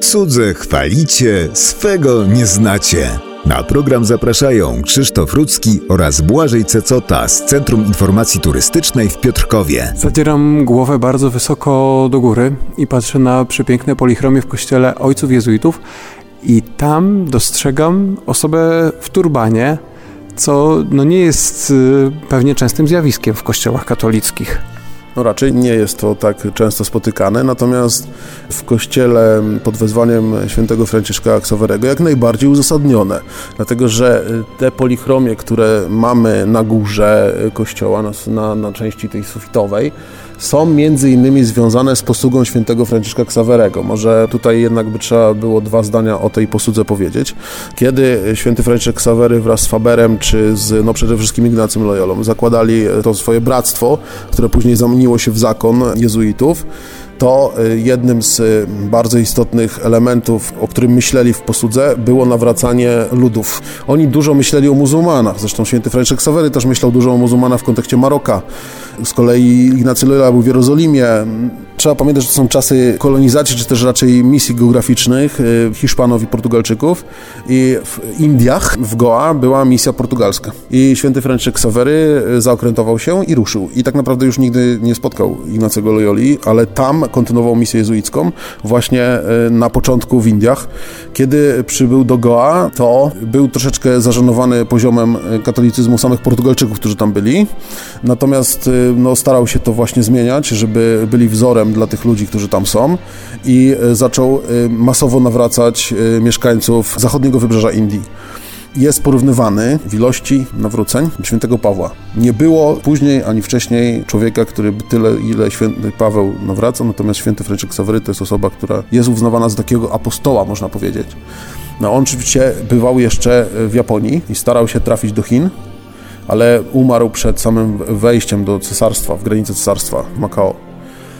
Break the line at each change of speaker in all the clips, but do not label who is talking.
Cudze chwalicie, swego nie znacie. Na program zapraszają Krzysztof Rudzki oraz Błażej Cecota z Centrum Informacji Turystycznej w Piotrkowie.
Zadzieram głowę bardzo wysoko do góry i patrzę na przepiękne polichromie w kościele ojców jezuitów i tam dostrzegam osobę w turbanie, co no nie jest y, pewnie częstym zjawiskiem w kościołach katolickich.
No raczej nie jest to tak często spotykane, natomiast w kościele pod wezwaniem świętego Franciszka Ksawerego jak najbardziej uzasadnione, dlatego że te polichromie, które mamy na górze kościoła, na, na, na części tej sufitowej, są między innymi związane z posługą świętego Franciszka Ksawerego. Może tutaj jednak by trzeba było dwa zdania o tej posłudze powiedzieć. Kiedy święty Franciszek Ksawery wraz z Faberem, czy z, no przede wszystkim Ignacym Loyolą zakładali to swoje bractwo, które później zamieniło się w zakon jezuitów, to y, jednym z y, bardzo istotnych elementów, o którym myśleli w posłudze, było nawracanie ludów. Oni dużo myśleli o muzułmanach, zresztą święty Franciszek Sawery też myślał dużo o muzułmanach w kontekście Maroka. Z kolei Ignacy Loyola był w Jerozolimie. Trzeba pamiętać, że to są czasy kolonizacji, czy też raczej misji geograficznych y, Hiszpanów i Portugalczyków. I w Indiach, w Goa, była misja portugalska. I święty Franciszek Sawery zaokrętował się i ruszył. I tak naprawdę już nigdy nie spotkał Ignacego Loyoli, ale tam kontynuował misję jezuicką właśnie e, na początku w Indiach. Kiedy przybył do Goa, to był troszeczkę zażenowany poziomem katolicyzmu samych Portugalczyków, którzy tam byli. Natomiast no, starał się to właśnie zmieniać, żeby byli wzorem dla tych ludzi, którzy tam są i zaczął masowo nawracać mieszkańców zachodniego wybrzeża Indii jest porównywany w ilości nawróceń świętego Pawła. Nie było później ani wcześniej człowieka, który tyle, ile święty Paweł nawracał, natomiast święty Franciszek Sawery to jest osoba, która jest uznawana za takiego apostoła, można powiedzieć. No, on oczywiście bywał jeszcze w Japonii i starał się trafić do Chin, ale umarł przed samym wejściem do cesarstwa, w granicę cesarstwa w Makao.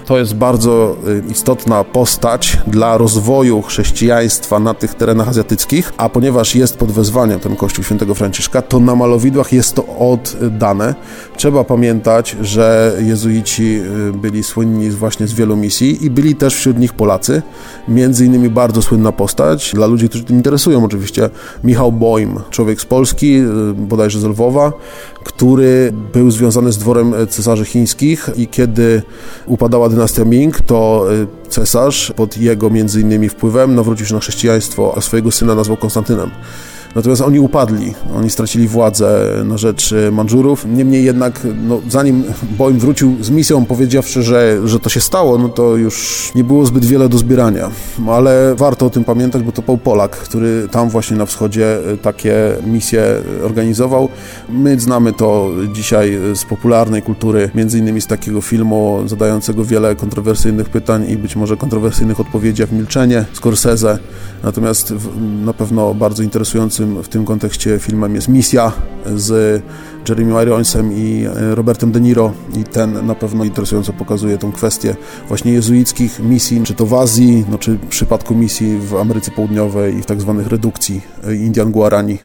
To jest bardzo y, istotna postać dla rozwoju chrześcijaństwa na tych terenach azjatyckich, a ponieważ jest pod wezwaniem ten Kościół Świętego Franciszka, to na malowidłach jest to oddane. Trzeba pamiętać, że jezuici y, byli słynni właśnie z wielu misji i byli też wśród nich Polacy, między innymi bardzo słynna postać, dla ludzi, którzy tym interesują oczywiście, Michał Boim, człowiek z Polski, y, bodajże z Lwowa, który był związany z dworem cesarzy chińskich i kiedy upadała dynastia Ming, to y, cesarz pod jego między innymi wpływem nawrócił się na chrześcijaństwo, a swojego syna nazwał Konstantynem. Natomiast oni upadli, oni stracili władzę na rzecz e, Mandżurów. Niemniej jednak, no, zanim Boim wrócił z misją, powiedziawszy, że, że to się stało, no to już nie było zbyt wiele do zbierania. Ale warto o tym pamiętać, bo to był Polak, który tam właśnie na wschodzie e, takie misje organizował. My znamy to dzisiaj z popularnej kultury, między innymi z takiego filmu zadającego wiele kontrowersyjnych pytań i być może kontrowersyjnych odpowiedzi, jak Milczenie, Scorsese. Natomiast na pewno bardzo interesujący w tym kontekście filmem jest Misja z Jeremy Ironsem i e, Robertem De Niro i ten na pewno interesująco pokazuje tą kwestię właśnie jezuickich misji, czy to w Azji, no, czy w przypadku misji w Ameryce Południowej i w tak zwanych redukcji e, Indian Guarani.